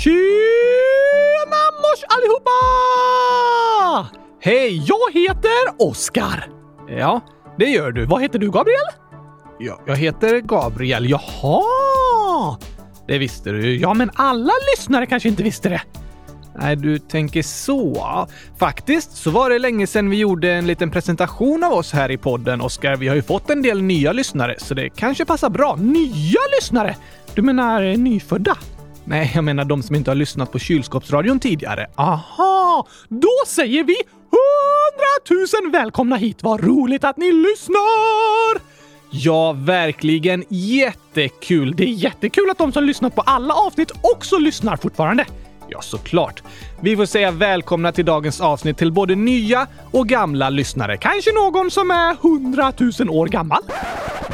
Tjena mors allihopa! Hej, jag heter Oskar. Ja, det gör du. Vad heter du, Gabriel? Ja, jag heter Gabriel. Jaha! Det visste du. Ja, men alla lyssnare kanske inte visste det. Nej, du tänker så. Faktiskt så var det länge sedan vi gjorde en liten presentation av oss här i podden, Oskar. Vi har ju fått en del nya lyssnare, så det kanske passar bra. Nya lyssnare? Du menar eh, nyfödda? Nej, jag menar de som inte har lyssnat på kylskåpsradion tidigare. Aha! Då säger vi hundratusen välkomna hit! Vad roligt att ni lyssnar! Ja, verkligen jättekul. Det är jättekul att de som lyssnat på alla avsnitt också lyssnar fortfarande. Ja, såklart. Vi får säga välkomna till dagens avsnitt till både nya och gamla lyssnare. Kanske någon som är hundratusen år gammal?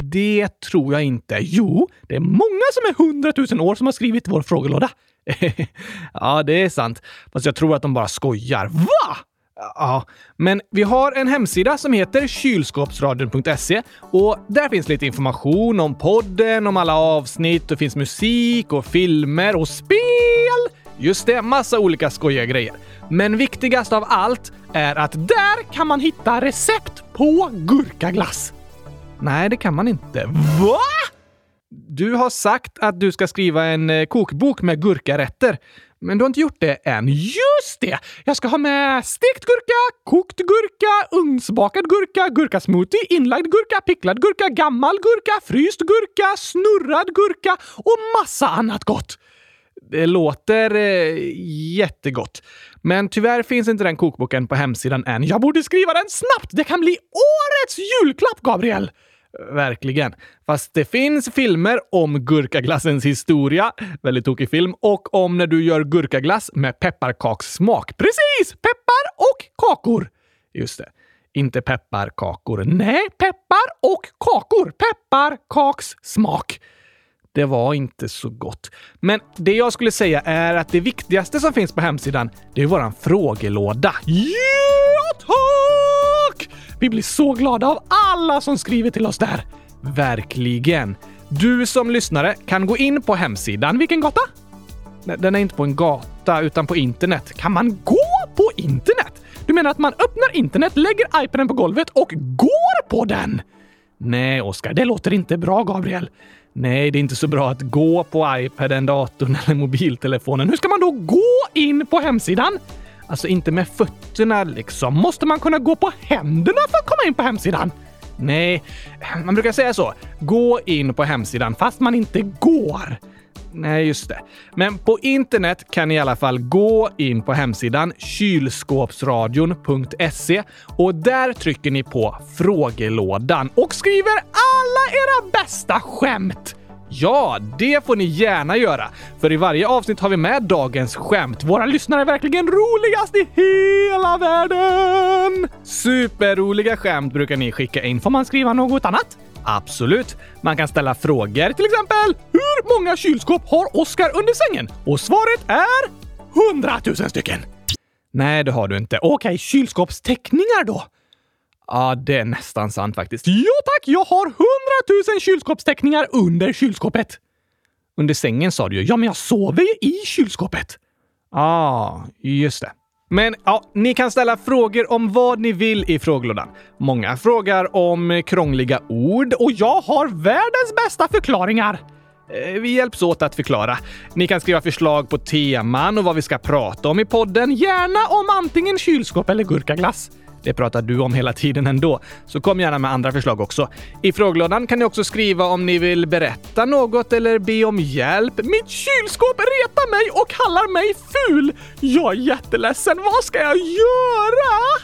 Det tror jag inte. Jo, det är många som är hundratusen år som har skrivit i vår frågelåda. ja, det är sant. Fast jag tror att de bara skojar. Va? Ja, men vi har en hemsida som heter kylskåpsradion.se och där finns lite information om podden, om alla avsnitt, det finns musik och filmer och spel. Just det, massa olika skojiga grejer. Men viktigast av allt är att där kan man hitta recept på gurkaglass. Nej, det kan man inte. Va? Du har sagt att du ska skriva en eh, kokbok med gurkarätter. Men du har inte gjort det än. Just det! Jag ska ha med stekt gurka, kokt gurka, ugnsbakad gurka, gurkasmoothie, inlagd gurka, picklad gurka, gammal gurka, fryst gurka, snurrad gurka och massa annat gott. Det låter eh, jättegott. Men tyvärr finns inte den kokboken på hemsidan än. Jag borde skriva den snabbt! Det kan bli årets julklapp, Gabriel! Verkligen. Fast det finns filmer om gurkaglassens historia, väldigt tokig film, och om när du gör gurkaglass med pepparkakssmak. Precis! Peppar och kakor! Just det. Inte pepparkakor. Nej, peppar och kakor. Pepparkakssmak. Det var inte så gott. Men det jag skulle säga är att det viktigaste som finns på hemsidan, det är våran frågelåda. Ja, tack! Vi blir så glada av alla som skriver till oss där. Verkligen. Du som lyssnare kan gå in på hemsidan. Vilken gata? Nej, den är inte på en gata, utan på internet. Kan man gå på internet? Du menar att man öppnar internet, lägger iPaden på golvet och går på den? Nej, Oskar, det låter inte bra, Gabriel. Nej, det är inte så bra att gå på iPaden, datorn eller mobiltelefonen. Hur ska man då gå in på hemsidan? Alltså inte med fötterna liksom. Måste man kunna gå på händerna för att komma in på hemsidan? Nej, man brukar säga så. Gå in på hemsidan fast man inte går. Nej, just det. Men på internet kan ni i alla fall gå in på hemsidan kylskåpsradion.se och där trycker ni på frågelådan och skriver alla era bästa skämt. Ja, det får ni gärna göra. För i varje avsnitt har vi med dagens skämt. Våra lyssnare är verkligen roligast i hela världen! Superroliga skämt brukar ni skicka in. Får man skriva något annat? Absolut. Man kan ställa frågor, till exempel Hur många kylskåp har Oskar under sängen? Och svaret är 100 000 stycken. Nej, det har du inte. Okej, kylskåpsteckningar då? Ja, det är nästan sant faktiskt. Ja tack, jag har 100 000 kylskåpsteckningar under kylskåpet. Under sängen sa du ju. Ja, men jag sover ju i kylskåpet. Ja, ah, just det. Men ja, ni kan ställa frågor om vad ni vill i frågelådan. Många frågar om krångliga ord och jag har världens bästa förklaringar. Eh, vi hjälps åt att förklara. Ni kan skriva förslag på teman och vad vi ska prata om i podden, gärna om antingen kylskåp eller gurkaglass. Det pratar du om hela tiden ändå, så kom gärna med andra förslag också. I frågelådan kan ni också skriva om ni vill berätta något eller be om hjälp. Mitt kylskåp retar mig och kallar mig ful! Jag är jätteledsen, vad ska jag göra?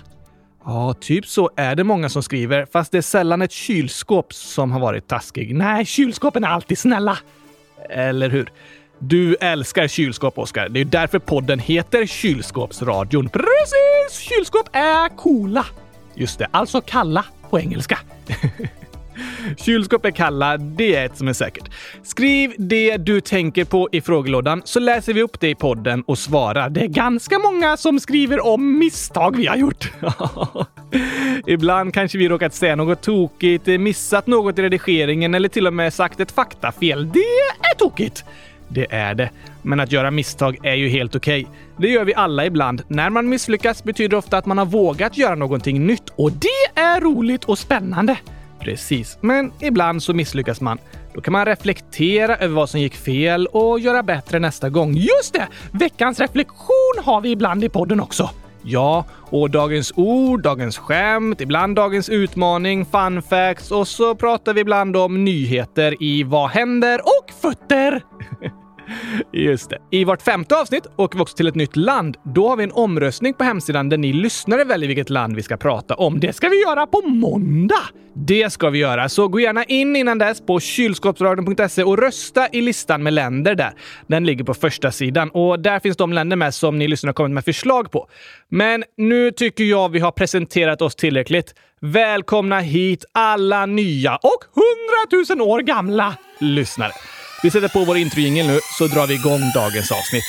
Ja, typ så är det många som skriver, fast det är sällan ett kylskåp som har varit taskig. Nej, kylskåpen är alltid snälla. Eller hur? Du älskar kylskåp, Oskar. Det är därför podden heter Kylskåpsradion. Precis! Kylskåp är coola. Just det, alltså kalla på engelska. Kylskåp är kalla, det är ett som är säkert. Skriv det du tänker på i frågelådan så läser vi upp det i podden och svarar. Det är ganska många som skriver om misstag vi har gjort. Ibland kanske vi råkat säga något tokigt, missat något i redigeringen eller till och med sagt ett faktafel. Det är tokigt. Det är det. Men att göra misstag är ju helt okej. Okay. Det gör vi alla ibland. När man misslyckas betyder det ofta att man har vågat göra någonting nytt och det är roligt och spännande. Precis, men ibland så misslyckas man. Då kan man reflektera över vad som gick fel och göra bättre nästa gång. Just det! Veckans reflektion har vi ibland i podden också. Ja, och dagens ord, dagens skämt, ibland dagens utmaning, fun facts och så pratar vi ibland om nyheter i Vad händer och fötter. Just det. I vårt femte avsnitt åker vi också till ett nytt land. Då har vi en omröstning på hemsidan där ni lyssnare väljer vilket land vi ska prata om. Det ska vi göra på måndag! Det ska vi göra, så gå gärna in innan dess på kylskåpsradion.se och rösta i listan med länder där. Den ligger på första sidan och där finns de länder med som ni lyssnare kommit med förslag på. Men nu tycker jag vi har presenterat oss tillräckligt. Välkomna hit alla nya och hundratusen år gamla lyssnare. Vi sätter på vår introjingel nu så drar vi igång dagens avsnitt.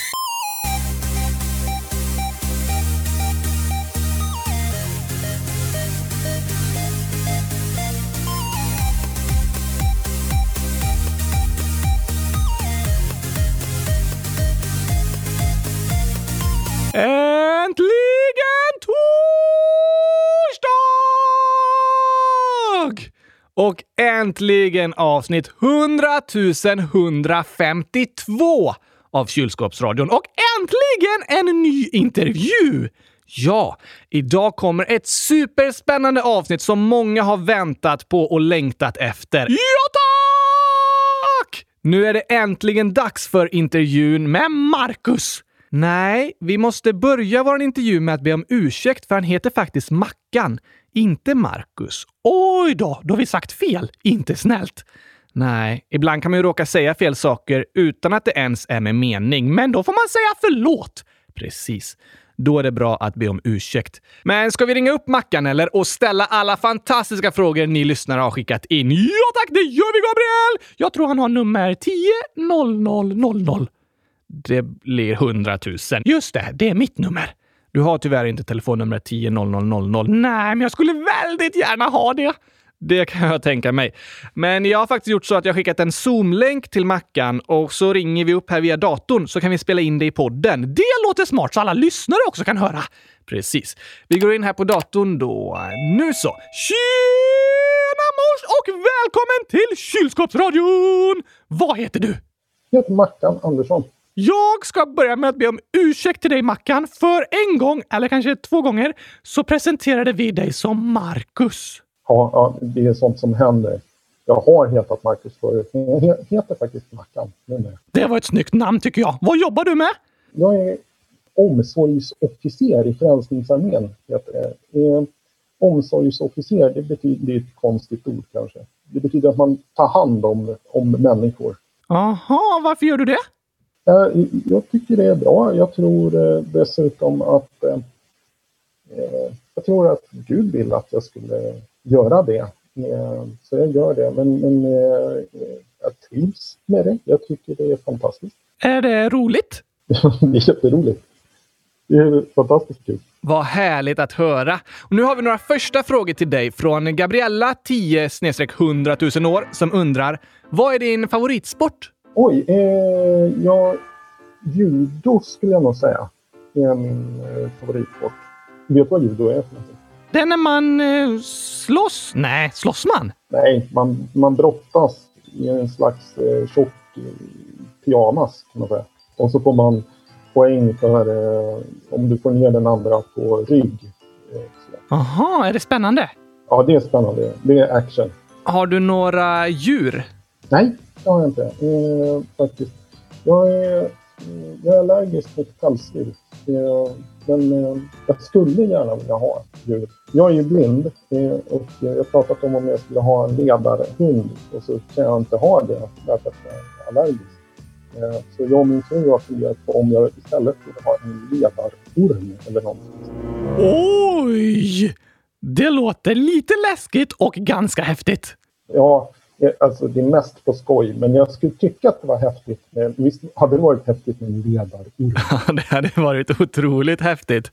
Äntligen torsdag! Och äntligen avsnitt 100 152 av Kylskåpsradion. Och äntligen en ny intervju! Ja, idag kommer ett superspännande avsnitt som många har väntat på och längtat efter. Ja, tack! Nu är det äntligen dags för intervjun med Marcus. Nej, vi måste börja vår intervju med att be om ursäkt för han heter faktiskt Mackan inte Marcus. Oj då, då har vi sagt fel. Inte snällt. Nej, ibland kan man ju råka säga fel saker utan att det ens är med mening, men då får man säga förlåt. Precis. Då är det bra att be om ursäkt. Men ska vi ringa upp Mackan eller och ställa alla fantastiska frågor ni lyssnare har skickat in? Ja tack, det gör vi Gabriel! Jag tror han har nummer 10 0000. Det blir 100 000. Just det, det är mitt nummer. Du har tyvärr inte telefonnumret 10 000. Nej, men jag skulle väldigt gärna ha det. Det kan jag tänka mig. Men jag har faktiskt gjort så att jag skickat en Zoom-länk till Mackan och så ringer vi upp här via datorn så kan vi spela in det i podden. Det låter smart så alla lyssnare också kan höra. Precis. Vi går in här på datorn då. Nu så. Tjena mors och välkommen till Kylskåpsradion! Vad heter du? Jag heter Mackan Andersson. Jag ska börja med att be om ursäkt till dig Mackan. För en gång, eller kanske två gånger, så presenterade vi dig som Marcus. Ja, ja det är sånt som händer. Jag har hetat Marcus förut, men jag heter faktiskt Mackan numera. Det var ett snyggt namn tycker jag. Vad jobbar du med? Jag är omsorgsofficer i Frälsningsarmén. Heter det. Eh, omsorgsofficer, det betyder, det ett konstigt ord kanske. Det betyder att man tar hand om, om människor. Aha, varför gör du det? Jag tycker det är bra. Jag tror eh, dessutom att eh, eh, jag tror att Gud vill att jag skulle göra det. Så jag gör det. Men, men jag trivs med det. Jag tycker det är fantastiskt. Är det roligt? det är jätteroligt. Det är fantastiskt kul. Vad härligt att höra! Och nu har vi några första frågor till dig från Gabriella, 10 100 000 år, som undrar Vad är din favoritsport? Oj, eh, ja, judo skulle jag nog säga. Det är min eh, favoritsport. Vet du vad judo är för någonting? Det är när man eh, slåss? Nej, slåss man? Nej, man, man brottas i en slags eh, tjock eh, pyjamas kan man säga. Och så får man poäng för eh, om du får ner den andra på rygg. Jaha, eh, är det spännande? Ja, det är spännande. Det är action. Har du några djur? Nej, det har jag inte. Eh, faktiskt. Jag är, jag är allergisk mot pälsdjur. Eh, men eh, jag skulle gärna vilja ha djur. Jag är ju blind eh, och jag har pratat om om jag skulle ha en ledarhund och så kan jag inte ha det därför att jag är allergisk. Eh, så jag och min fru har funderat på om jag istället skulle ha en ledarorm eller någonting. Oj! Det låter lite läskigt och ganska häftigt. Ja, Alltså det är mest på skoj, men jag skulle tycka att det var häftigt. Men visst hade det varit häftigt med en ledarorm? Ja, det hade varit otroligt häftigt.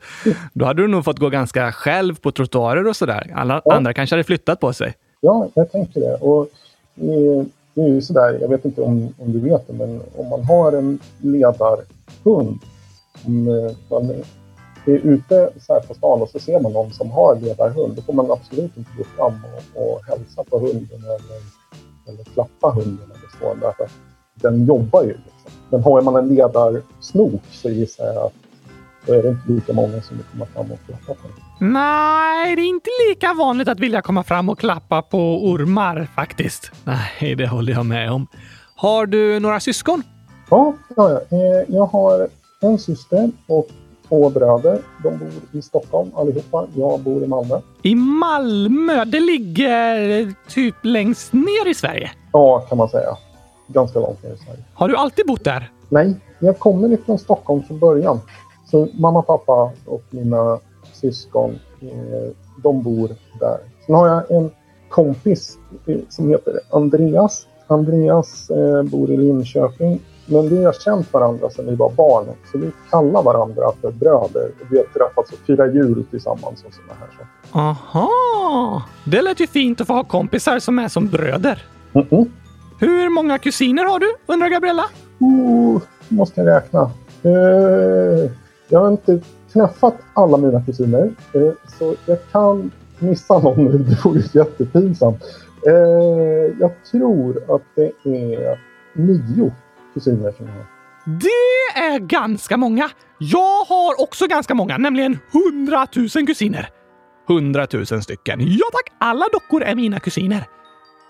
Då hade du nog fått gå ganska själv på trottoarer och sådär. Alla ja. andra kanske hade flyttat på sig. Ja, jag tänker det. Och, eh, det är ju sådär, jag vet inte om, om du vet det, men om man har en ledarhund, om eh, man är ute så här på stan och så ser man någon som har ledarhund, då får man absolut inte gå fram och, och hälsa på hunden eller, eller klappa hunden eller så, därför att den jobbar ju. Liksom. Men har man en ledarsnok så gissar jag att då är det inte lika många som vill komma fram och klappa på den. Nej, det är inte lika vanligt att vilja komma fram och klappa på ormar faktiskt. Nej, det håller jag med om. Har du några syskon? Ja, ja, ja. Eh, jag har en syster och två bröder. De bor i Stockholm allihopa. Jag bor i Malmö. I Malmö? Det ligger typ längst ner i Sverige? Ja, kan man säga. Ganska långt ner i Sverige. Har du alltid bott där? Nej, jag kommer ifrån Stockholm från början. Så mamma, pappa och mina syskon, eh, de bor där. Sen har jag en kompis eh, som heter Andreas. Andreas eh, bor i Linköping. Men vi har känt varandra sedan vi var barn. Så vi kallar varandra för bröder. Vi har träffats och firat jul tillsammans och sådana här saker. Aha! Det lät ju fint att få ha kompisar som är som bröder. Mm -mm. Hur många kusiner har du, undrar Gabriella? Oh, måste jag räkna. Uh, jag har inte träffat alla mina kusiner, uh, så jag kan missa någon nu. Det vore jättepinsamt. Uh, jag tror att det är nio kusiner som jag har. Det är ganska många! Jag har också ganska många, nämligen hundratusen kusiner. Hundratusen stycken. Ja tack, alla dockor är mina kusiner.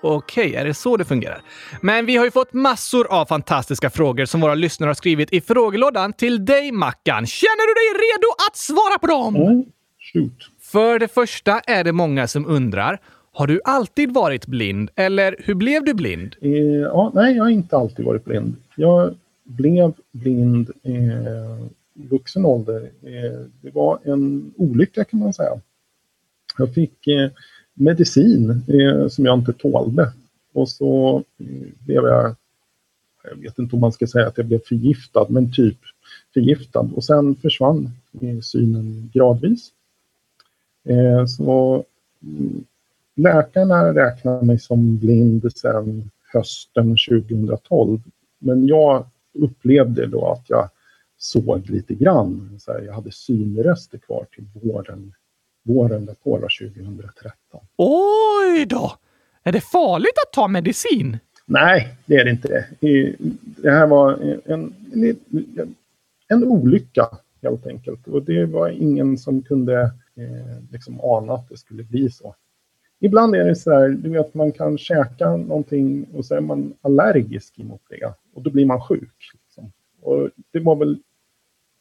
Okej, är det så det fungerar? Men vi har ju fått massor av fantastiska frågor som våra lyssnare har skrivit i frågelådan till dig, Mackan. Känner du dig redo att svara på dem? Mm. Shoot. För det första är det många som undrar, har du alltid varit blind eller hur blev du blind? Eh, ja, nej, jag har inte alltid varit blind. Jag blev blind i eh, vuxen ålder. Eh, det var en olycka kan man säga. Jag fick eh, medicin eh, som jag inte tålde. Och så eh, blev jag, jag vet inte om man ska säga att jag blev förgiftad, men typ förgiftad. Och sen försvann eh, synen gradvis. Eh, så mm, läkarna räknar mig som blind sedan hösten 2012. Men jag upplevde då att jag såg lite grann. Så här, jag hade synrester kvar till våren våren därpå, 2013. Oj då! Är det farligt att ta medicin? Nej, det är det inte. Det här var en, en, en olycka helt enkelt. Och det var ingen som kunde eh, liksom ana att det skulle bli så. Ibland är det så här, du vet man kan käka någonting och så är man allergisk mot det. Och då blir man sjuk. Liksom. Och det var väl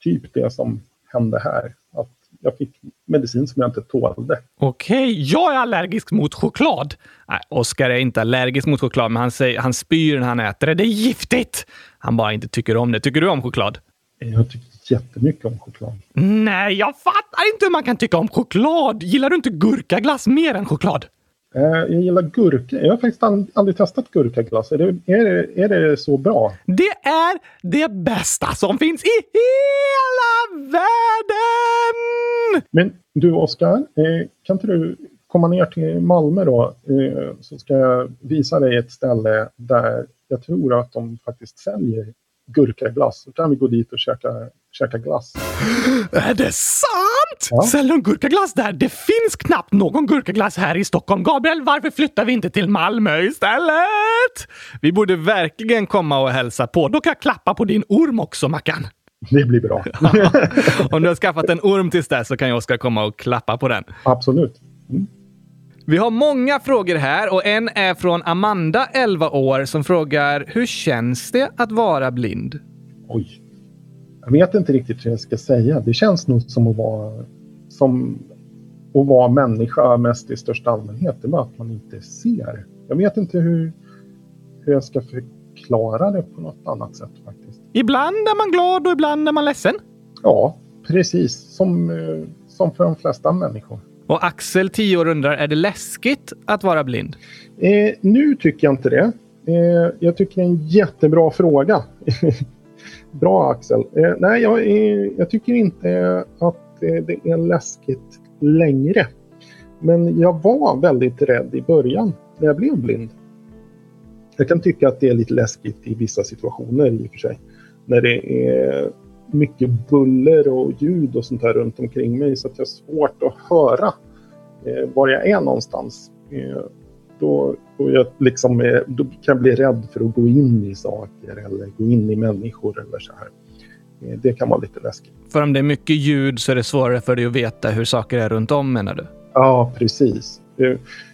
typ det som hände här. Att jag fick medicin som jag inte tålde. Okej, okay. jag är allergisk mot choklad. Nej, Oskar är inte allergisk mot choklad, men han, säger, han spyr när han äter det. Det är giftigt! Han bara inte tycker om det. Tycker du om choklad? Jag tycker jättemycket om choklad. Nej, jag fattar inte hur man kan tycka om choklad. Gillar du inte gurkaglass mer än choklad? Eh, jag gillar gurka. Jag har faktiskt aldrig testat gurkaglass. Är det, är, det, är det så bra? Det är det bästa som finns i hela världen! Men du Oskar, eh, kan inte du komma ner till Malmö då? Eh, så ska jag visa dig ett ställe där jag tror att de faktiskt säljer gurkaglass. Så kan vi gå dit och käka, käka glass. Är det sant? Ja. Säljer de gurkaglass där? Det finns knappt någon gurkaglass här i Stockholm. Gabriel, varför flyttar vi inte till Malmö istället? Vi borde verkligen komma och hälsa på. Då kan jag klappa på din orm också, Mackan. Det blir bra. Om du har skaffat en orm tills dess så kan jag Oskar komma och klappa på den. Absolut. Mm. Vi har många frågor här och en är från Amanda, 11 år, som frågar hur känns det att vara blind? Oj. Jag vet inte riktigt hur jag ska säga. Det känns nog som att vara, som att vara människa mest i största allmänhet. Det är bara att man inte ser. Jag vet inte hur, hur jag ska förklara det på något annat sätt faktiskt. Ibland är man glad och ibland är man ledsen. Ja, precis. Som, eh, som för de flesta människor. Och Axel, 10 år, undrar, är det läskigt att vara blind? Eh, nu tycker jag inte det. Eh, jag tycker det är en jättebra fråga. Bra Axel. Eh, nej, jag, eh, jag, tycker inte att eh, det är läskigt längre. Men jag var väldigt rädd i början när jag blev blind. Jag kan tycka att det är lite läskigt i vissa situationer i och för sig. När det är mycket buller och ljud och sånt här runt omkring mig så att jag har svårt att höra eh, var jag är någonstans. Eh, då, då, jag liksom, då kan jag bli rädd för att gå in i saker eller gå in i människor eller så här. Eh, det kan vara lite läskigt. För om det är mycket ljud så är det svårare för dig att veta hur saker är runt om menar du? Ja, precis. Det,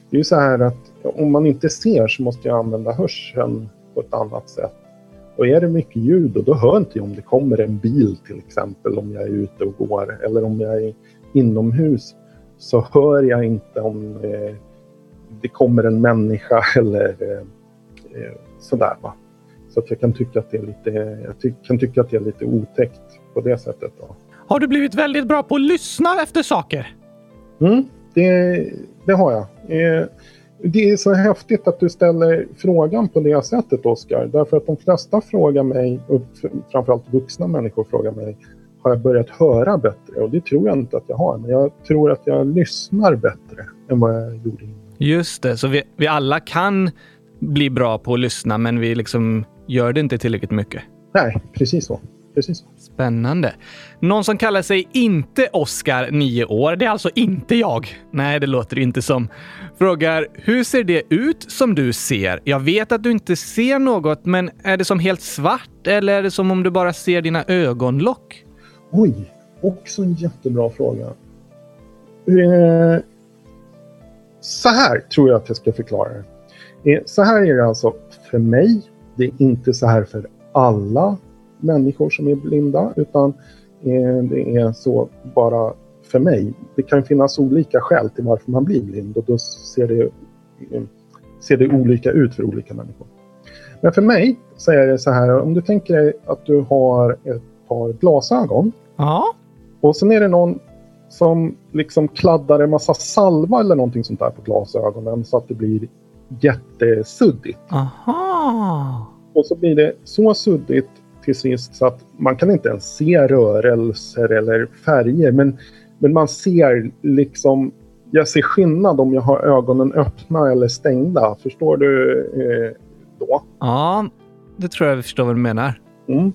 det är ju så här att om man inte ser så måste jag använda hörseln på ett annat sätt. Och är det mycket ljud och då hör inte jag om det kommer en bil till exempel om jag är ute och går eller om jag är inomhus så hör jag inte om eh, det kommer en människa eller eh, eh, sådär. Va? Så att jag kan tycka att det är lite, jag ty kan tycka att det är lite otäckt på det sättet. Då. Har du blivit väldigt bra på att lyssna efter saker? Mm, det, det har jag. Eh, det är så häftigt att du ställer frågan på det sättet, Oskar. Därför att de flesta frågar mig, och framförallt vuxna människor frågar mig, har jag börjat höra bättre? Och det tror jag inte att jag har. Men jag tror att jag lyssnar bättre än vad jag gjorde innan. Just det, så vi, vi alla kan bli bra på att lyssna, men vi liksom gör det inte tillräckligt mycket. Nej, precis så. Precis. Spännande. Någon som kallar sig inte Oscar, 9 år. Det är alltså inte jag. Nej, det låter inte som. Frågar, hur ser det ut som du ser? Jag vet att du inte ser något, men är det som helt svart eller är det som om du bara ser dina ögonlock? Oj, också en jättebra fråga. Eh, så här tror jag att jag ska förklara det. Eh, så här är det alltså för mig. Det är inte så här för alla människor som är blinda utan eh, det är så bara för mig. Det kan finnas olika skäl till varför man blir blind och då ser det, eh, ser det olika ut för olika människor. Men för mig så är det så här, om du tänker dig att du har ett par glasögon. Ja. Och sen är det någon som liksom kladdar en massa salva eller någonting sånt där på glasögonen så att det blir jättesuddigt. Aha. Och så blir det så suddigt till sist så att man kan inte ens se rörelser eller färger. Men, men man ser liksom, jag ser skillnad om jag har ögonen öppna eller stängda. Förstår du eh, då? Ja, det tror jag vi förstår vad du menar. Mm.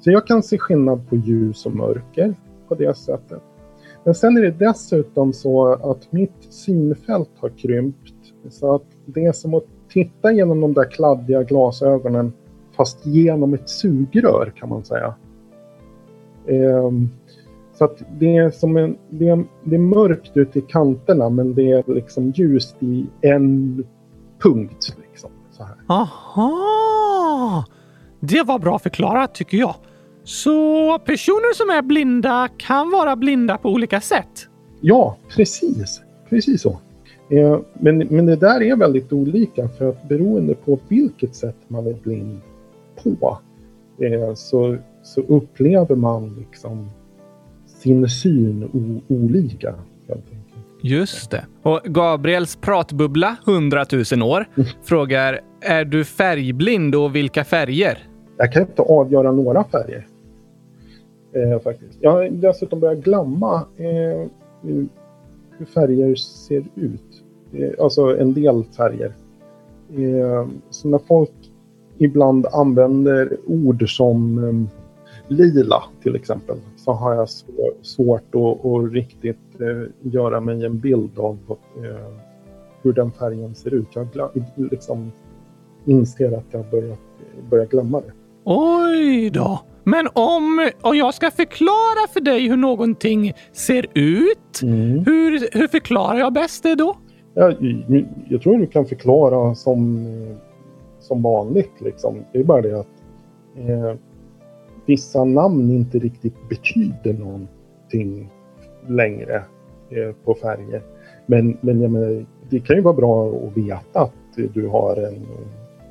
Så jag kan se skillnad på ljus och mörker på det sättet. Men sen är det dessutom så att mitt synfält har krympt. Så att det är som att titta genom de där kladdiga glasögonen fast genom ett sugrör kan man säga. Um, så att det är som en, det är, det är mörkt ute i kanterna men det är liksom ljust i en punkt. Liksom, så här. Aha! Det var bra förklarat tycker jag. Så personer som är blinda kan vara blinda på olika sätt? Ja, precis. Precis så. Eh, men, men det där är väldigt olika för att beroende på vilket sätt man är blind på eh, så, så upplever man liksom sin syn olika. Just det. Och Gabriels pratbubbla, 100 000 år, frågar är du färgblind och vilka färger? Jag kan inte avgöra några färger. Eh, faktiskt. Jag har dessutom börjat glömma eh, hur färger ser ut. Eh, alltså en del färger. Eh, så när folk ibland använder ord som um, lila till exempel så har jag svårt att, att riktigt uh, göra mig en bild av uh, hur den färgen ser ut. Jag liksom inser att jag börjar, börjar glömma det. Oj då! Men om, om jag ska förklara för dig hur någonting ser ut, mm. hur, hur förklarar jag bäst det då? Jag, jag tror du kan förklara som som vanligt. Liksom. Det är bara det att eh, vissa namn inte riktigt betyder någonting längre eh, på färger. Men, men jag menar, det kan ju vara bra att veta att du har en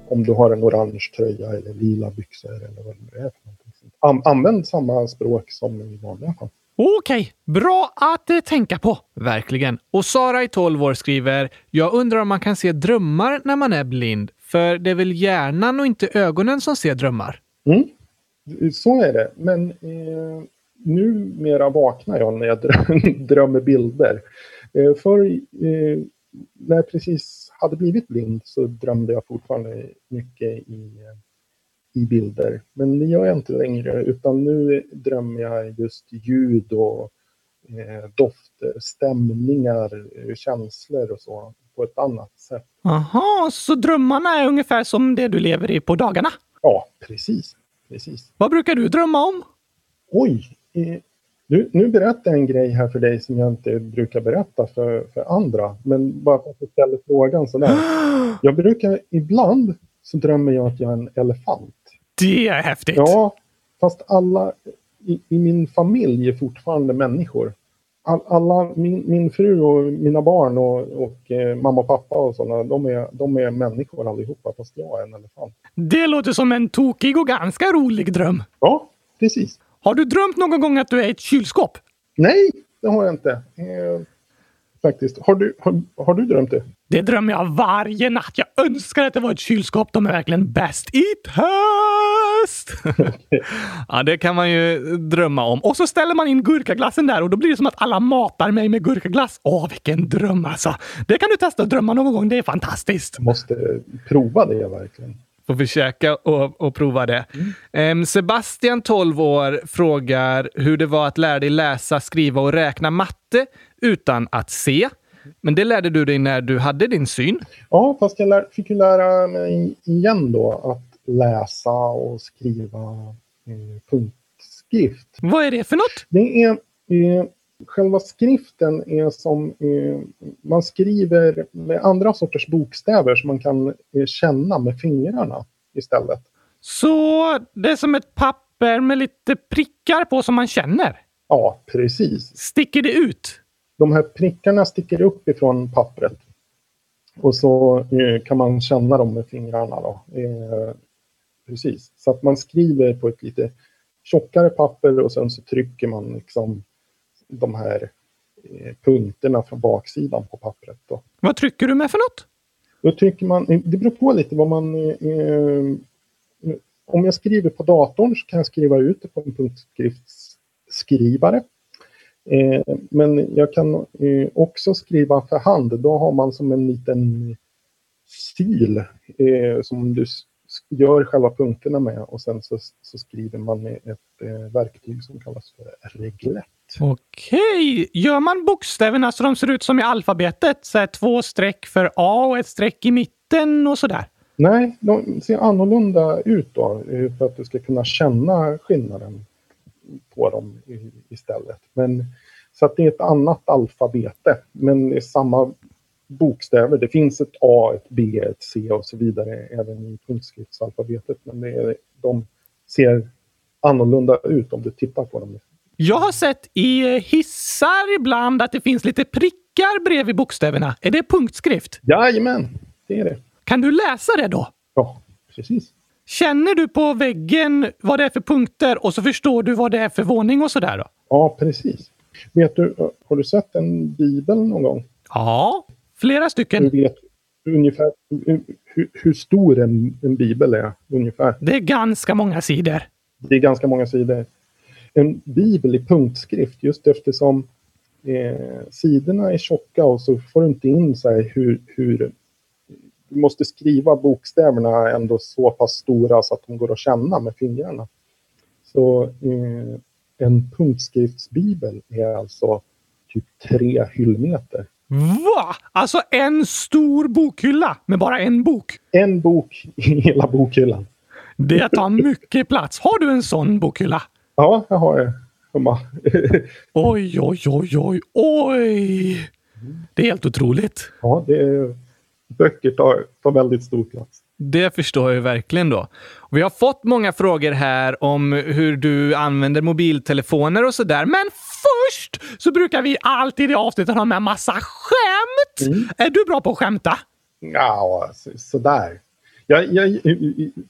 om du har en orange tröja eller lila byxor eller vad det är för någonting. använd samma språk som i vanliga fall. Okej, bra att eh, tänka på. Verkligen. Och Sara i 12 år skriver, jag undrar om man kan se drömmar när man är blind. För det är väl hjärnan och inte ögonen som ser drömmar? Mm. Så är det. Men eh, numera vaknar jag när jag drömmer bilder. Eh, för eh, när jag precis hade blivit blind så drömde jag fortfarande mycket i, i bilder. Men det gör jag inte längre, utan nu drömmer jag just ljud och eh, dofter, stämningar, eh, känslor och så på ett annat sätt. Aha, så drömmarna är ungefär som det du lever i på dagarna? Ja, precis. precis. Vad brukar du drömma om? Oj! Eh, nu, nu berättar jag en grej här för dig som jag inte brukar berätta för, för andra. Men bara för att du ställer frågan sådär. Jag brukar ibland så drömmer jag att jag är en elefant. Det är häftigt! Ja, fast alla i, i min familj är fortfarande människor. All, alla, min, min fru och mina barn och, och eh, mamma och pappa och sådana, de är, de är människor allihopa, fast jag är en elefant. Det låter som en tokig och ganska rolig dröm. Ja, precis. Har du drömt någon gång att du är ett kylskåp? Nej, det har jag inte. Eh, faktiskt. Har du, har, har du drömt det? Det drömmer jag varje natt. Jag önskar att det var ett kylskåp. De är verkligen bäst i test! ja, det kan man ju drömma om. Och så ställer man in gurkaglassen där och då blir det som att alla matar mig med gurkaglass. Åh, vilken dröm alltså! Det kan du testa att drömma någon gång. Det är fantastiskt. Jag måste prova det verkligen. Får försöka och, och prova det. Mm. Sebastian, 12 år, frågar hur det var att lära dig läsa, skriva och räkna matte utan att se. Men det lärde du dig när du hade din syn. Ja, fast jag lär, fick ju lära mig igen då att läsa och skriva eh, punktskrift. Vad är det för något? Det är eh, själva skriften är som eh, man skriver med andra sorters bokstäver som man kan eh, känna med fingrarna istället. Så det är som ett papper med lite prickar på som man känner? Ja, precis. Sticker det ut? De här prickarna sticker upp ifrån pappret. Och så eh, kan man känna dem med fingrarna. Då. Eh, precis. Så att man skriver på ett lite tjockare papper och sen så trycker man liksom de här eh, punkterna från baksidan på pappret. Då. Vad trycker du med för något? Då trycker man, det beror på lite vad man... Eh, om jag skriver på datorn så kan jag skriva ut det på en punktskriftsskrivare. Eh, men jag kan eh, också skriva för hand. Då har man som en liten sil eh, som du gör själva punkterna med och sen så, så skriver man med ett eh, verktyg som kallas för reglett. Okej, gör man bokstäverna så de ser ut som i alfabetet? Så här två streck för A och ett streck i mitten och sådär? Nej, de ser annorlunda ut då eh, för att du ska kunna känna skillnaden på dem istället. Men, så att det är ett annat alfabete, men det är samma bokstäver. Det finns ett A, ett B, ett C och så vidare även i punktskriftsalfabetet. Men det är, de ser annorlunda ut om du tittar på dem. Jag har sett i hissar ibland att det finns lite prickar bredvid bokstäverna. Är det punktskrift? Jajamän, det är det. Kan du läsa det då? Ja, precis. Känner du på väggen vad det är för punkter och så förstår du vad det är för våning och sådär då? Ja, precis. Vet du, har du sett en bibel någon gång? Ja, flera stycken. Du vet ungefär hur, hur stor en, en bibel är ungefär? Det är ganska många sidor. Det är ganska många sidor. En bibel i punktskrift just eftersom eh, sidorna är tjocka och så får du inte in så hur, hur du måste skriva bokstäverna ändå så pass stora så att de går att känna med fingrarna. Så eh, en punktskriftsbibel är alltså typ tre hyllmeter. Va? Alltså en stor bokhylla med bara en bok? En bok i hela bokhyllan. Det tar mycket plats. Har du en sån bokhylla? Ja, jag har det hemma. oj, oj, oj, oj, oj! Det är helt otroligt. Ja, det är, böcker tar, tar väldigt stor plats. Det förstår jag verkligen då. Vi har fått många frågor här om hur du använder mobiltelefoner och sådär. Men först så brukar vi alltid i avsnittet ha med massa skämt. Mm. Är du bra på att skämta? Ja, sådär. Jag, jag, jag,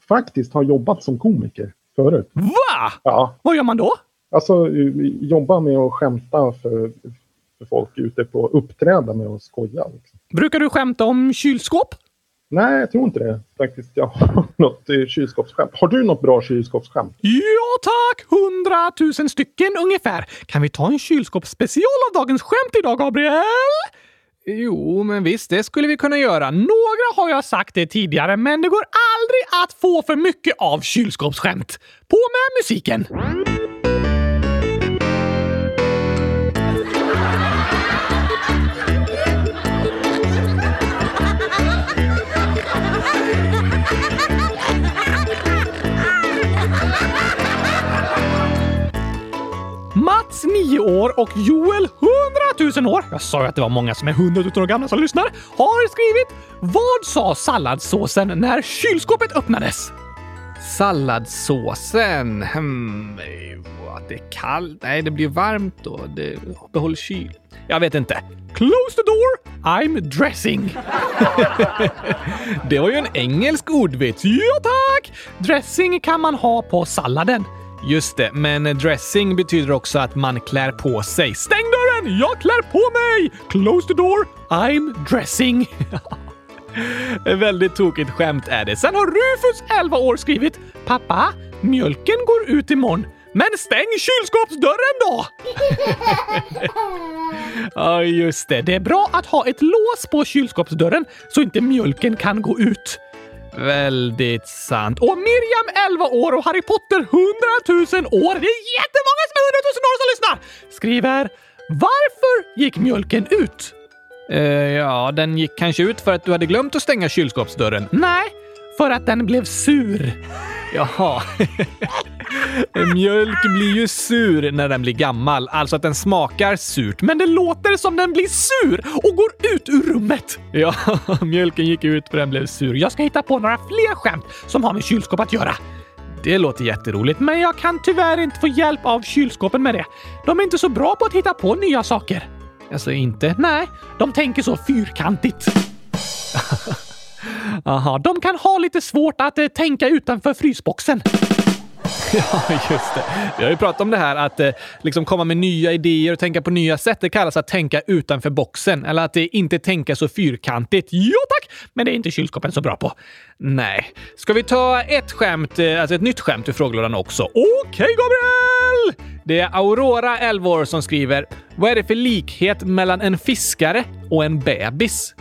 faktiskt har jobbat som komiker förut. Va? Ja. Vad gör man då? Alltså jobba med att skämta för, för folk ute på uppträda med och skoja. Liksom. Brukar du skämta om kylskåp? Nej, jag tror inte det faktiskt. Jag har något kylskåpsskämt. Har du något bra kylskåpsskämt? Ja tack! Hundratusen stycken ungefär. Kan vi ta en kylskåpsspecial av dagens skämt idag, Gabriel? Jo, men visst, det skulle vi kunna göra. Några har jag sagt det tidigare, men det går aldrig att få för mycket av kylskåpsskämt. På med musiken! Mats, 9 år och Joel, 100 000 år. Jag sa ju att det var många som är 100 000 år gamla som lyssnar. Har skrivit Vad sa salladssåsen när kylskåpet öppnades? Salladssåsen? Hmm, att det är kallt? Nej, det blir varmt då. Det behåller kyl. Jag vet inte. Close the door, I'm dressing. det var ju en engelsk ordvits. Ja tack! Dressing kan man ha på salladen. Just det, men dressing betyder också att man klär på sig. Stäng dörren! Jag klär på mig! Close the door, I'm dressing. Väldigt tokigt skämt är det. Sen har Rufus, 11 år, skrivit “Pappa, mjölken går ut imorgon. Men stäng kylskåpsdörren då! Ja, just det. Det är bra att ha ett lås på kylskåpsdörren så inte mjölken kan gå ut. Väldigt sant. Och Miriam 11 år och Harry Potter 100 000 år. Det är jättemånga som är 100 000 år som lyssnar! Skriver “Varför gick mjölken ut?” uh, Ja, den gick kanske ut för att du hade glömt att stänga kylskåpsdörren. Nej, för att den blev sur. Jaha. Eh, mjölk blir ju sur när den blir gammal, alltså att den smakar surt. Men det låter som den blir sur och går ut ur rummet. Ja, mjölken gick ut för den blev sur. Jag ska hitta på några fler skämt som har med kylskåp att göra. Det låter jätteroligt, men jag kan tyvärr inte få hjälp av kylskåpen med det. De är inte så bra på att hitta på nya saker. Alltså inte? Nej, de tänker så fyrkantigt. Aha, de kan ha lite svårt att eh, tänka utanför frysboxen. Ja, just det. Vi har ju pratat om det här att eh, liksom komma med nya idéer och tänka på nya sätt. Det kallas att tänka utanför boxen eller att eh, inte tänka så fyrkantigt. Jo tack! Men det är inte kylskåpen så bra på. Nej. Ska vi ta ett skämt, eh, alltså ett nytt skämt ur frågelådan också? Okej, okay, Gabriel! Det är Aurora, 11 år, som skriver “Vad är det för likhet mellan en fiskare och en bebis?”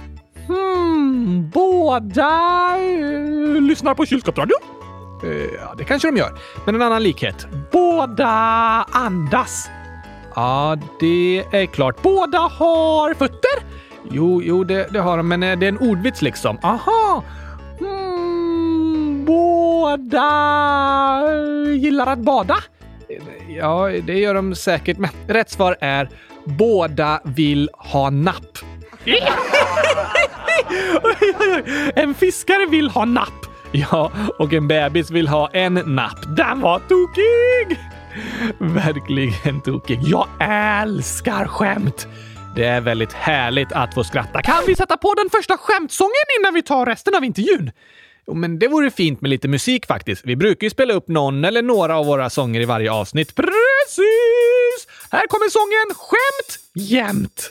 Hmm, båda eh, lyssnar på kylskåpsradion? Eh, ja, det kanske de gör. Men en annan likhet. Båda andas. Ja, det är klart. Båda har fötter? Jo, jo, det, det har de, men eh, det är en ordvits liksom. Aha! Mm, båda eh, gillar att bada? Ja, det gör de säkert, men rätt svar är båda vill ha napp. en fiskare vill ha napp. Ja, och en bebis vill ha en napp. Den var tokig! Verkligen tokig. Jag älskar skämt! Det är väldigt härligt att få skratta. Kan vi sätta på den första skämtsången innan vi tar resten av intervjun? Jo, men det vore fint med lite musik faktiskt. Vi brukar ju spela upp någon eller några av våra sånger i varje avsnitt. Precis! Här kommer sången Skämt jämt!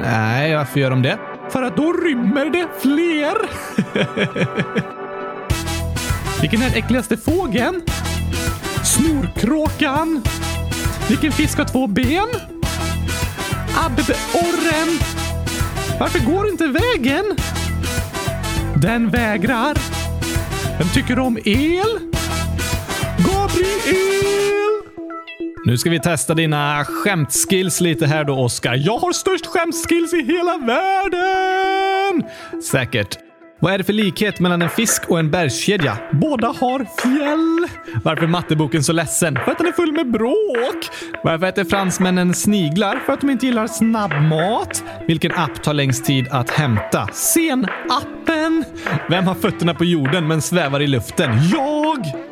Nej, varför gör de det? För att då rymmer det fler. Vilken är den äckligaste fågeln? Snorkråkan. Vilken fisk har två ben? Abborren. Varför går inte vägen? Den vägrar. Vem tycker om el? Gabriel! Nu ska vi testa dina skämtskills lite här då, Oskar. Jag har störst skämtskills i hela världen! Säkert. Vad är det för likhet mellan en fisk och en bergskedja? Båda har fjäll. Varför är matteboken så ledsen? För att den är full med bråk. Varför äter fransmännen sniglar? För att de inte gillar snabbmat. Vilken app tar längst tid att hämta? Sen-appen. Vem har fötterna på jorden men svävar i luften? Jag!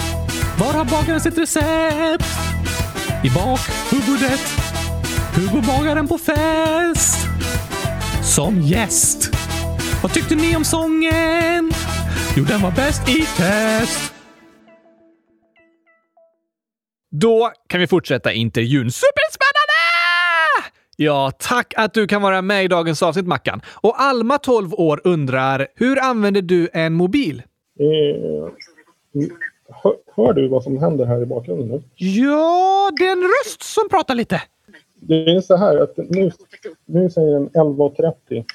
Var har bagaren sitt recept? I bakhuvudet. Hugo bagaren på fest? Som gäst. Vad tyckte ni om sången? Jo, den var bäst i test. Då kan vi fortsätta intervjun. Superspännande! Ja, tack att du kan vara med i dagens avsnitt, Mackan. Och Alma, 12 år, undrar hur använder du en mobil? Mm hör, hör du vad som händer här i bakgrunden nu? Ja, det är en röst som pratar lite. Det är så här att nu, nu säger den 11.30.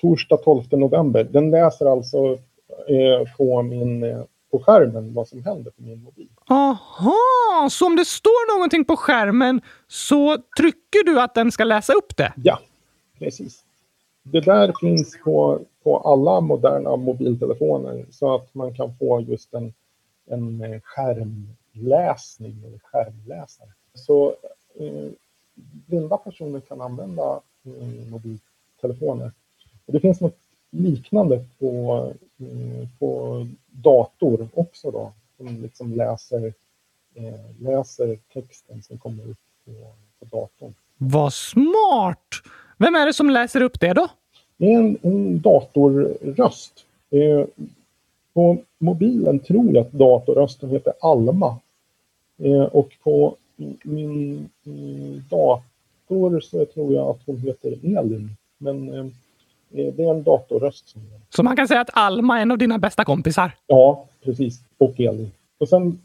Torsdag 12 november. Den läser alltså eh, på, min, eh, på skärmen vad som händer på min mobil. Aha, så om det står någonting på skärmen så trycker du att den ska läsa upp det? Ja, precis. Det där finns på, på alla moderna mobiltelefoner så att man kan få just en, en eh, skärmläsning eller skärmläsare. Så eh, blinda personer kan använda eh, mobiltelefoner. Och det finns något liknande på, eh, på dator också då, som liksom läser, eh, läser texten som kommer upp på, på datorn. Vad smart! Vem är det som läser upp det då? Det är en, en datorröst. Eh, på mobilen tror jag att datorrösten heter Alma. Eh, och på min eh, dator så tror jag att hon heter Elin. Men eh, det är en datorröst som gör. Så man kan säga att Alma är en av dina bästa kompisar? Ja, precis. Och Elin. Och sen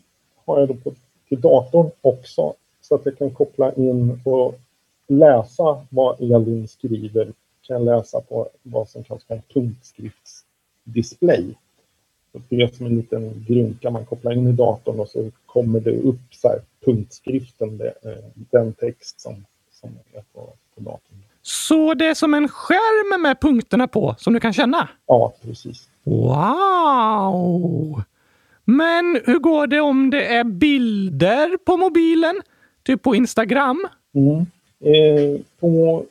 har jag då på, till datorn också så att jag kan koppla in och läsa vad Elin skriver. Kan jag läsa på vad som kallas för en punktskriftsdisplay. Det är som en liten grunka man kopplar in i datorn och så kommer det upp så här, punktskriften, det, den text som, som är på, på datorn. Så det är som en skärm med punkterna på som du kan känna? Ja, precis. Wow! Men hur går det om det är bilder på mobilen? Typ på Instagram? Mm. Eh, på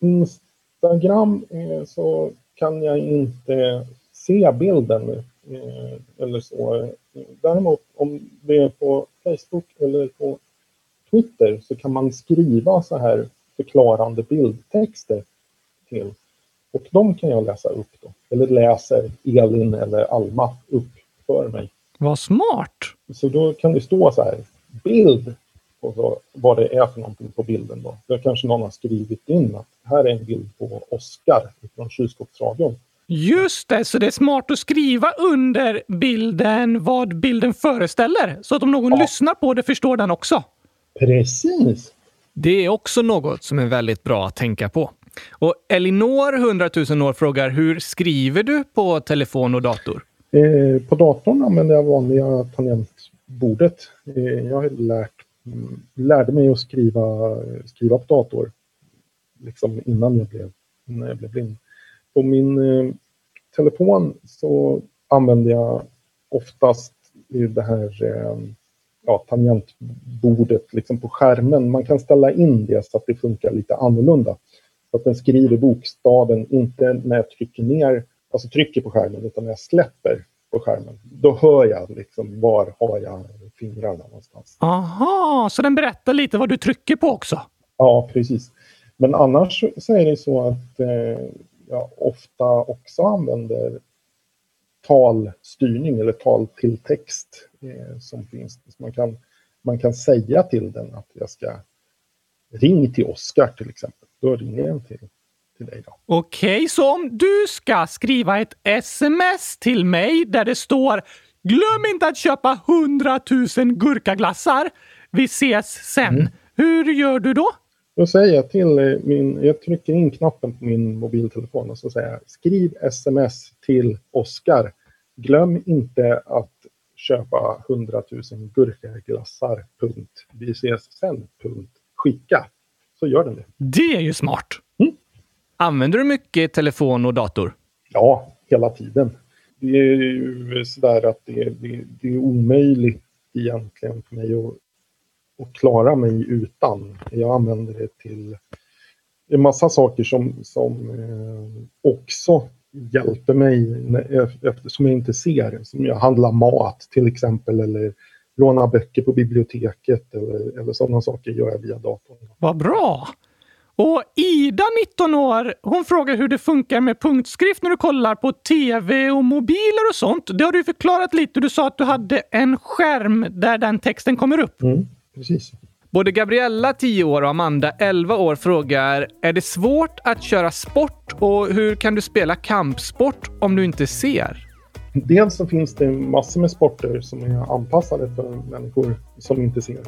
Instagram eh, så kan jag inte se bilden eh, eller så. Däremot om det är på Facebook eller på Twitter så kan man skriva så här förklarande bildtexter till. Och de kan jag läsa upp då. Eller läser Elin eller Alma upp för mig. Vad smart! Så då kan det stå så här, bild, och så, vad det är för någonting på bilden då. Då kanske någon har skrivit in att här är en bild på Oskar från kylskåpsradion. Just det, så det är smart att skriva under bilden vad bilden föreställer. Så att om någon Ja. lyssnar på det förstår den också. Precis! Det är också något som är väldigt bra att tänka på. Och Elinor, 100 000 år, frågar hur skriver du på telefon och dator? Eh, på datorn använder jag vanliga tangentbordet. Eh, jag har lärt, lärde mig att skriva, skriva på dator liksom innan jag blev, innan jag blev blind. På min eh, telefon så använder jag oftast det här eh, ja, tangentbordet liksom på skärmen. Man kan ställa in det så att det funkar lite annorlunda. Så att den skriver bokstaven, inte när jag trycker ner, alltså trycker på skärmen, utan när jag släpper på skärmen. Då hör jag liksom var har jag fingrarna någonstans. Aha, så den berättar lite vad du trycker på också? Ja, precis. Men annars så är det så att eh, jag ofta också använder talstyrning eller tal till text eh, som finns. Så man kan man kan säga till den att jag ska ring till Oskar till exempel. Då ringer den till, till dig. Då. Okej, så om du ska skriva ett sms till mig där det står Glöm inte att köpa 100 000 gurkaglassar. Vi ses sen. Mm. Hur gör du då? Då säger jag till min, jag trycker in knappen på min mobiltelefon och så säger jag skriv sms till Oskar. Glöm inte att köpa 100 000 gurkaglassar. Punkt. Vi ses sen. Punkt. Skicka. Så gör den det. Det är ju smart. Mm. Använder du mycket telefon och dator? Ja, hela tiden. Det är ju sådär att det, det, det är omöjligt egentligen för mig att, att klara mig utan. Jag använder det till en massa saker som, som eh, också hjälper mig eftersom jag inte ser. Som jag handlar mat till exempel eller lånar böcker på biblioteket eller, eller sådana saker gör jag via datorn. Vad bra! Och Ida, 19 år, hon frågar hur det funkar med punktskrift när du kollar på tv och mobiler och sånt. Det har du förklarat lite. Du sa att du hade en skärm där den texten kommer upp. Mm, precis. Både Gabriella, 10 år, och Amanda, 11 år, frågar är det svårt att köra sport och hur kan du spela kampsport om du inte ser? Dels så finns det massor med sporter som är anpassade för människor som inte ser.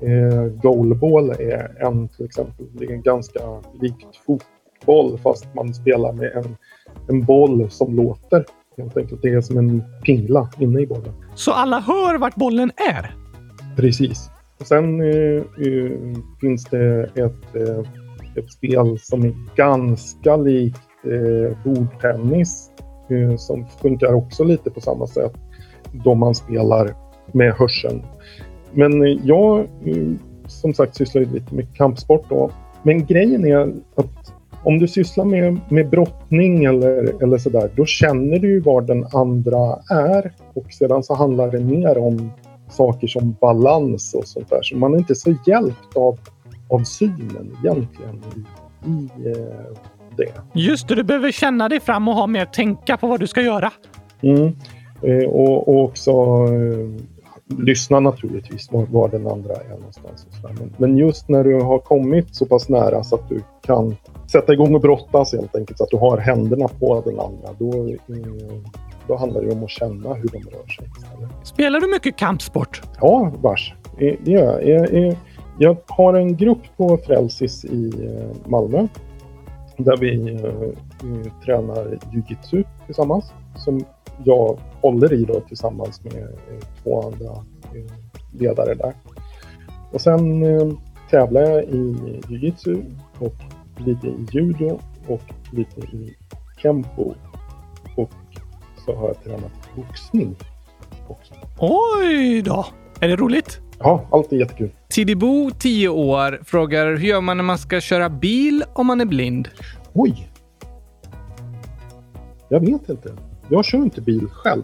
Eh, goalball är en till exempel. Det är ganska likt fotboll fast man spelar med en, en boll som låter. Helt enkelt. Det är som en pingla inne i bollen. Så alla hör vart bollen är? Precis. Sen eh, eh, finns det ett, eh, ett spel som är ganska likt eh, bordtennis eh, som funkar också lite på samma sätt då man spelar med hörseln. Men eh, jag eh, som sagt sysslar lite med kampsport då. Men grejen är att om du sysslar med, med brottning eller, eller sådär, då känner du ju var den andra är. Och sedan så handlar det mer om saker som balans och sånt där. Så man är inte så hjälpt av, av synen egentligen i, i eh, det. Just det, du behöver känna dig fram och ha mer tänka på vad du ska göra. Mm. Eh, och, och, också eh, lyssna naturligtvis var, var, den andra är någonstans. Men, men just när du har kommit så pass nära så att du kan sätta igång och brottas helt enkelt, så att du har händerna på den andra, då, då handlar det om att känna hur de rör sig. Spelar du mycket kampsport? Ja, vars. Det gör jag. Jag har en grupp på Frälsis i eh, Malmö där vi eh, tränar jujitsu tillsammans som jag håller i då tillsammans med två andra ledare där. Och sen tävlar jag i jujitsu och lite i judo och lite i kempo. Så har jag tränat boxning också. Oj då! Är det roligt? Ja, allt är jättekul. Tidibo, 10 år, frågar hur gör man när man ska köra bil om man är blind? Oj! Jag vet inte. Jag kör inte bil själv.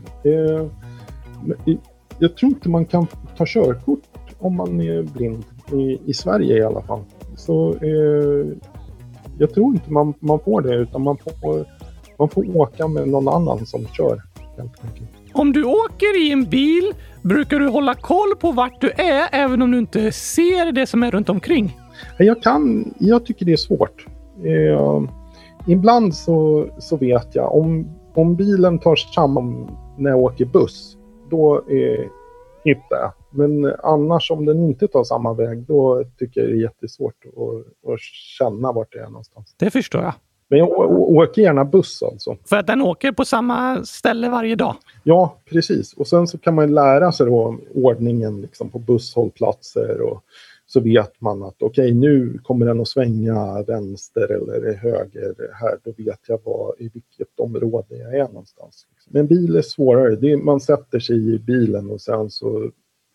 Jag tror inte man kan ta körkort om man är blind. I, i Sverige i alla fall. Så eh, jag tror inte man, man får det utan man får, man får åka med någon annan som kör. Om du åker i en bil, brukar du hålla koll på vart du är även om du inte ser det som är runt omkring? Jag kan, jag tycker det är svårt. Eh, ibland så, så vet jag om, om bilen tar samman när jag åker buss, då eh, hittar jag. Men annars om den inte tar samma väg, då tycker jag det är jättesvårt att, att känna vart det är någonstans. Det förstår jag. Men jag åker gärna buss alltså. För att den åker på samma ställe varje dag? Ja, precis. Och sen så kan man lära sig då ordningen liksom på busshållplatser och så vet man att okej, okay, nu kommer den att svänga vänster eller höger här. Då vet jag var, i vilket område jag är någonstans. Men bil är svårare. Det är, man sätter sig i bilen och sen så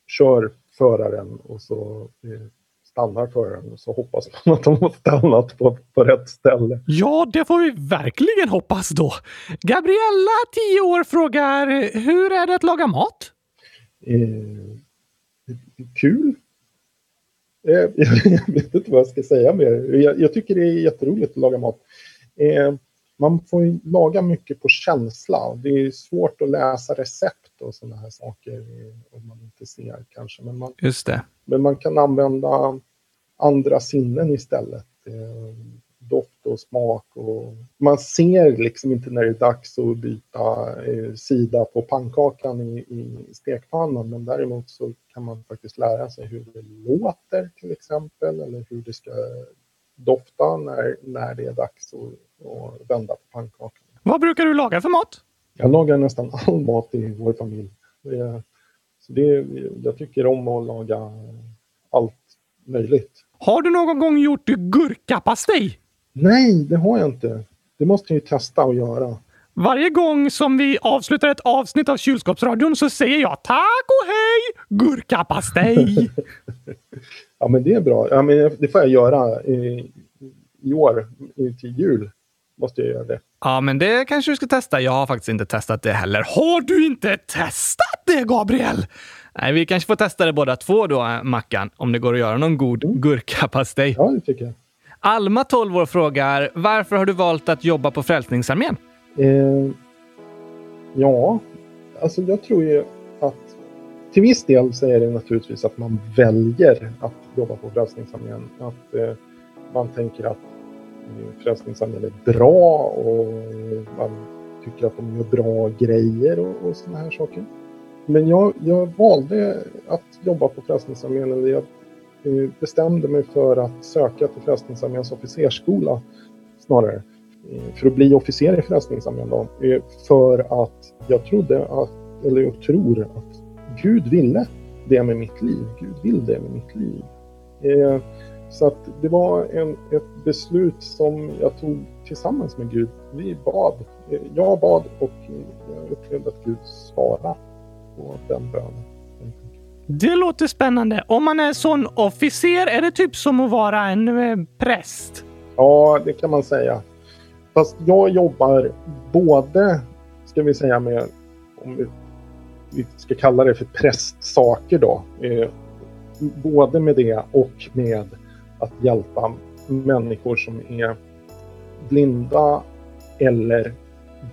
kör föraren och så eh, stannar föraren och så hoppas man att de har stannat på, på rätt ställe. Ja, det får vi verkligen hoppas då. Gabriella, 10 år, frågar hur är det att laga mat? Eh, kul. Eh, jag vet inte vad jag ska säga mer. Jag, jag, tycker det är jätteroligt att laga mat. Eh, man får laga mycket på känsla. Det är svårt att läsa recept och sådana här saker om man inte ser kanske. Men man, Just det. men man kan använda andra sinnen istället. Eh, doft och smak. Och man ser liksom inte när det är dags att byta eh, sida på pannkakan i, i stekpannan. Men däremot så kan man faktiskt lära sig hur det låter till exempel. Eller hur det ska dofta när, när det är dags att, att vända på pannkakan. Vad brukar du laga för mat? Jag lagar nästan all mat i vår familj. Det, så det, jag tycker om att laga allt möjligt. Har du någon gång gjort gurkapastej? Nej, det har jag inte. Det måste jag ju testa att göra. Varje gång som vi avslutar ett avsnitt av Kylskåpsradion så säger jag tack och hej gurkapastej! ja, men det är bra. Ja, men det får jag göra i, i år till jul. Måste jag göra det. Ja, men det kanske du ska testa. Jag har faktiskt inte testat det heller. Har du inte testat det, Gabriel? Nej, vi kanske får testa det båda två då, Mackan, om det går att göra någon god mm. gurkapastej. Ja, det tycker jag. Alma, 12 år, frågar varför har du valt att jobba på Frälsningsarmén? Eh, ja, alltså jag tror ju att till viss del så är det naturligtvis att man väljer att jobba på Frälsningsarmén. Att eh, man tänker att eh, Frälsningsarmén är bra och man tycker att de gör bra grejer och, och sådana här saker. Men jag, jag valde att jobba på Frälsningsarmén, eller jag eh, bestämde mig för att söka till Frälsningsarméns officersskola snarare. Eh, för att bli officer i Frälsningsarmén. Eh, för att jag trodde att, eller jag tror att Gud ville det med mitt liv. Gud vill det med mitt liv. Så att det var en, ett beslut som jag tog tillsammans med Gud. Vi bad. Jag bad och jag upplevde att Gud svarade på den bönen. Det låter spännande. Om man är sån officer, är det typ som att vara en eh, präst? Ja, det kan man säga. Fast jag jobbar både, ska vi säga med, om vi, ska kalla det för prästsaker då. Eh, både med det och med att hjälpa människor som är blinda eller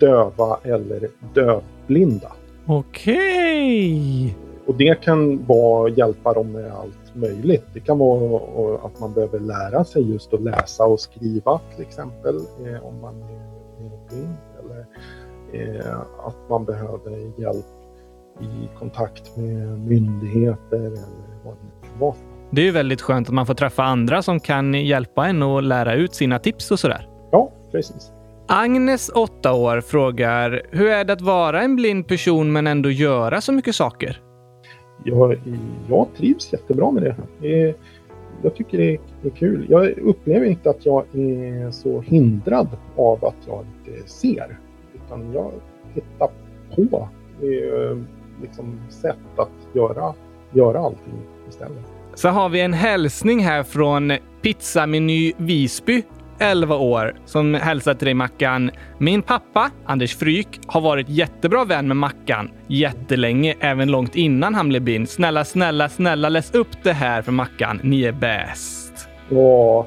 döva eller dövblinda. Okej! Och det kan vara hjälpa dem med allt möjligt. Det kan vara att man behöver lära sig just att läsa och skriva till exempel eh, om man är blind. Eller eh, att man behöver hjälp i kontakt med myndigheter eller vad det kan vara. Det är ju väldigt skönt att man får träffa andra som kan hjälpa en och lära ut sina tips och sådär. Ja, precis. Agnes, 8 år, frågar hur är det att vara en blind person men ändå göra så mycket saker? Jag, jag trivs jättebra med det. Jag tycker det är kul. Jag upplever inte att jag är så hindrad av att jag inte ser. Utan jag hittar på liksom, sätt att göra, göra allting istället. Så har vi en hälsning här från Pizzameny Visby 11 år som hälsar till dig Mackan. Min pappa, Anders Fryk, har varit jättebra vän med Mackan jättelänge, även långt innan han blev blind. Snälla, snälla, snälla läs upp det här för Mackan. Ni är bäst. Ja,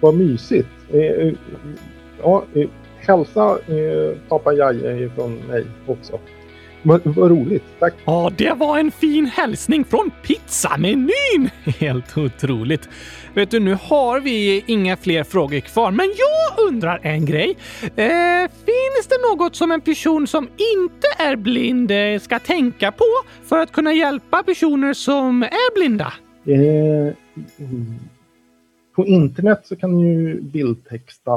vad mysigt. Eh, eh, ja, eh, hälsa eh, pappa Jaje från mig också. Vad, vad roligt, tack. Ja, det var en fin hälsning från pizzamenyn! Helt otroligt. Vet du, nu har vi inga fler frågor kvar, men jag undrar en grej. Eh, finns det något som en person som inte är blind eh, ska tänka på för att kunna hjälpa personer som är blinda? Eh, på internet så kan ju bildtexta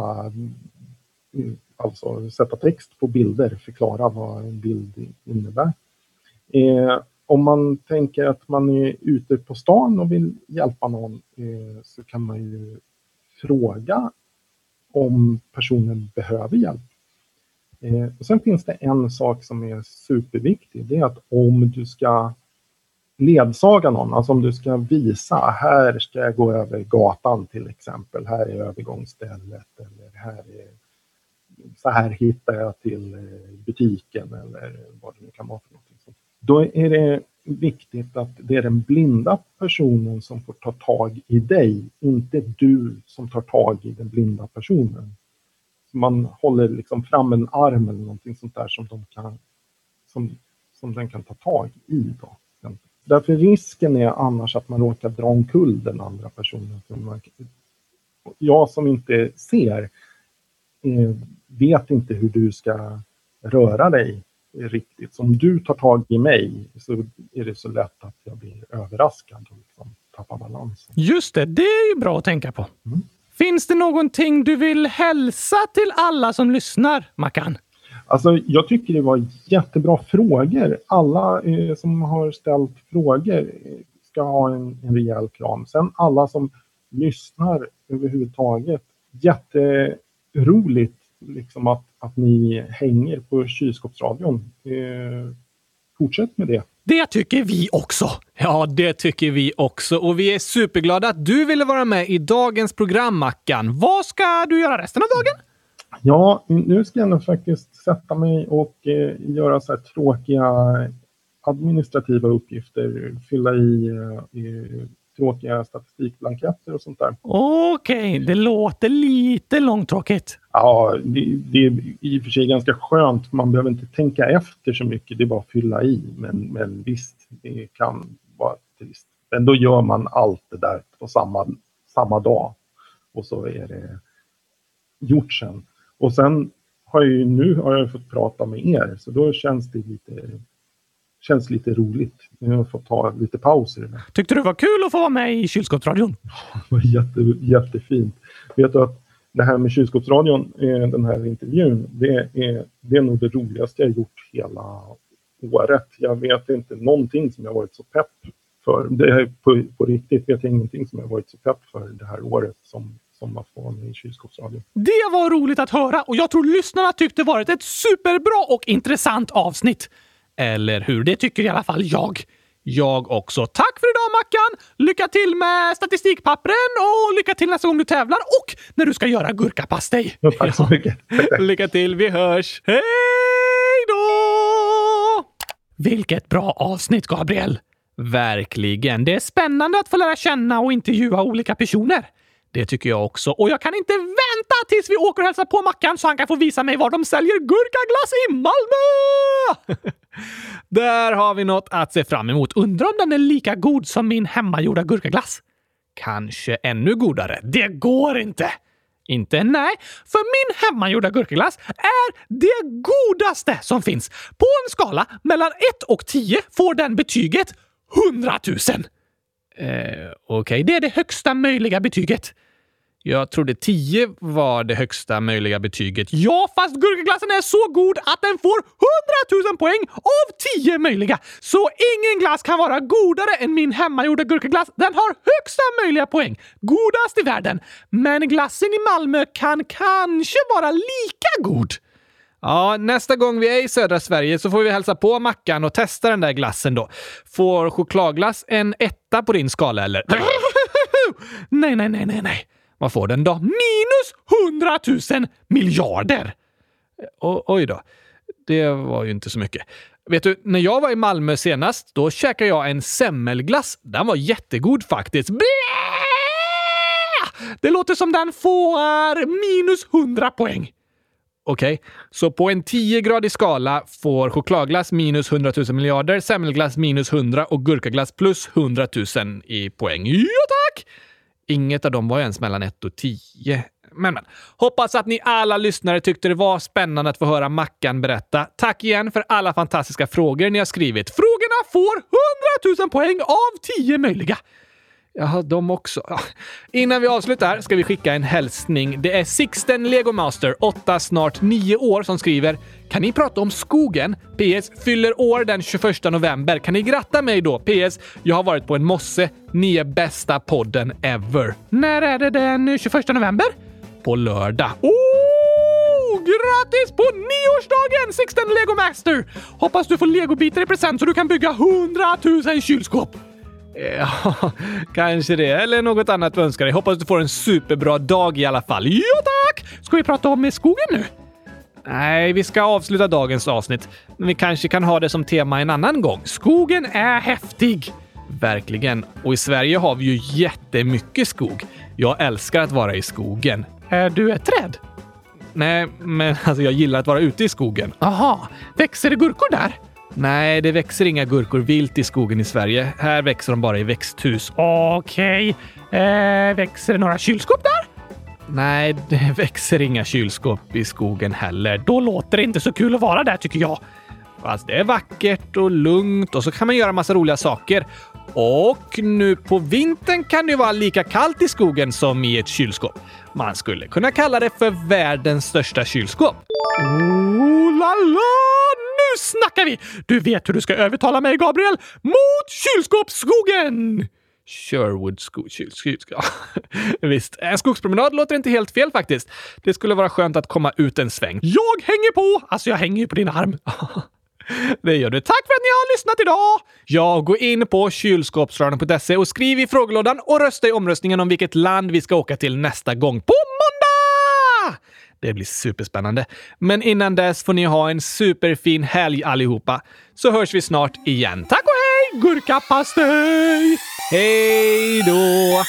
alltså sätta text på bilder, förklara vad en bild innebär. Eh, om man tänker att man är ute på stan och vill hjälpa någon eh, så kan man ju fråga om personen behöver hjälp. Eh, och sen finns det en sak som är superviktig. Det är att om du ska ledsaga någon, alltså om du ska visa här ska jag gå över gatan till exempel, här är övergångsstället eller här är så här hittar jag till eh, butiken eller vad det nu kan vara för någonting. Då är det viktigt att det är den blinda personen som får ta tag i dig, inte du som tar tag i den blinda personen. man håller liksom fram en arm eller någonting sånt där som de kan som, som den kan ta tag i. Då. Därför risken är annars att man råkar dra omkull den andra personen. För man, jag som inte ser vet inte hur du ska röra dig riktigt. Så om du tar tag i mig så är det så lätt att jag blir överraskad och liksom tappar balansen. Just det, det är ju bra att tänka på. Mm. Finns det någonting du vill hälsa till alla som lyssnar, Mackan? Alltså, jag tycker det var jättebra frågor. Alla eh, som har ställt frågor eh, ska ha en, en rejäl kram. Sen alla som lyssnar överhuvudtaget. Jätteroligt liksom att, att ni hänger på kylskåpsradion. Eh, fortsätt med det. Det tycker vi också! Ja, det tycker vi också. Och vi är superglada att du ville vara med i dagens program, Mackan. Vad ska du göra resten av dagen? Ja, nu ska jag nog faktiskt sätta mig och eh, göra så här tråkiga administrativa uppgifter. Fylla i, eh, tråkiga statistikblanketter och sånt där. Okej, okay, det låter lite långtråkigt. Ja, det, det, är i och för sig ganska skönt. Man behöver inte tänka efter så mycket. Det är bara att fylla i. Men, men visst, det kan vara trist. Men då gör man allt det där på samma, samma dag. Och så är det gjort sen. Och sen har jag ju, nu har jag fått prata med er, så då känns det lite känns lite roligt. Nu har fått ta lite pauser. Tyckte du det var kul att få vara med i kylskåpsradion? det var jätte, jättefint. Vet du att det här med kylskåpsradion, eh, den här intervjun, det är, det är nog det roligaste jag gjort hela året. Jag vet inte någonting som jag varit så pepp för. Det är på, på riktigt vet jag ingenting som jag varit så pepp för det här året som som att få vara i kylskåpsradion. Det var roligt att höra och jag tror lyssnarna tyckte varit ett superbra och intressant avsnitt. Eller hur? Det tycker i alla fall jag. Jag också. Tack för idag Mackan! Lycka till med statistikpappren och lycka till nästa gång du tävlar och när du ska göra gurkapastej. Ja, tack så mycket. lycka till, vi hörs. Hej då! Vilket bra avsnitt, Gabriel! Verkligen. Det är spännande att få lära känna och intervjua olika personer. Det tycker jag också. Och jag kan inte vänta tills vi åker och hälsar på Mackan så han kan få visa mig var de säljer gurkaglass i Malmö! Där har vi något att se fram emot. Undrar om den är lika god som min hemmagjorda gurkaglass? Kanske ännu godare. Det går inte! Inte? Nej, för min hemmagjorda gurkaglass är det godaste som finns. På en skala mellan 1 och 10 får den betyget 100 000. Eh, Okej, okay. det är det högsta möjliga betyget. Jag trodde 10 var det högsta möjliga betyget. Ja, fast gurkaglassen är så god att den får 100 000 poäng av 10 möjliga. Så ingen glass kan vara godare än min hemmagjorda gurkaglass. Den har högsta möjliga poäng. Godast i världen. Men glassen i Malmö kan kanske vara lika god. Ja, nästa gång vi är i södra Sverige så får vi hälsa på Mackan och testa den där glassen då. Får chokladglass en etta på din skala eller? nej, nej, nej, nej, nej. Vad får den då? Minus 100 000 miljarder! Eh, o oj då. Det var ju inte så mycket. Vet du, när jag var i Malmö senast, då käkade jag en semmelglass. Den var jättegod faktiskt. Blä! Det låter som den får minus 100 poäng. Okej, okay. så på en 10-gradig skala får chokladglass minus 100 000 miljarder, semmelglass minus 100 och gurkaglass plus 100 000 i poäng. Ja tack! Inget av dem var ens mellan 1 och 10. Men, men. Hoppas att ni alla lyssnare tyckte det var spännande att få höra Mackan berätta. Tack igen för alla fantastiska frågor ni har skrivit. Frågorna får 100 000 poäng av 10 möjliga. Jaha, de också. Ja. Innan vi avslutar ska vi skicka en hälsning. Det är Sixten Legomaster, 8, snart 9 år, som skriver “Kan ni prata om skogen? PS. Fyller år den 21 november. Kan ni gratta mig då? PS. Jag har varit på en mosse. Ni är bästa podden ever.” När är det den 21 november? På lördag. Oh! Grattis på nioårsdagen Sixten Legomaster! Hoppas du får legobitar i present så du kan bygga 100 000 kylskåp. Eh, ja, kanske det. Eller något annat du önskar dig. Hoppas du får en superbra dag i alla fall. Ja, tack! Ska vi prata om skogen nu? Nej, vi ska avsluta dagens avsnitt. Men vi kanske kan ha det som tema en annan gång. Skogen är häftig! Verkligen. Och i Sverige har vi ju jättemycket skog. Jag älskar att vara i skogen. Är du ett träd? Nej, men alltså jag gillar att vara ute i skogen. Aha, växer det gurkor där? Nej, det växer inga gurkor vilt i skogen i Sverige. Här växer de bara i växthus. Okej. Eh, växer det några kylskåp där? Nej, det växer inga kylskåp i skogen heller. Då låter det inte så kul att vara där tycker jag. Fast det är vackert och lugnt och så kan man göra massa roliga saker. Och nu på vintern kan det vara lika kallt i skogen som i ett kylskåp. Man skulle kunna kalla det för världens största kylskåp. Oh la la! Nu snackar vi! Du vet hur du ska övertala mig, Gabriel, mot kylskåpsskogen! Sherwood skog... Ja, visst, en skogspromenad låter inte helt fel faktiskt. Det skulle vara skönt att komma ut en sväng. Jag hänger på! Alltså, jag hänger ju på din arm. Det gör du. Tack för att ni har lyssnat idag! Ja, gå in på kylskåpsradion.se och skriv i frågelådan och rösta i omröstningen om vilket land vi ska åka till nästa gång på måndag! Det blir superspännande. Men innan dess får ni ha en superfin helg allihopa. Så hörs vi snart igen. Tack och hej! Gurkapastej! Hej då!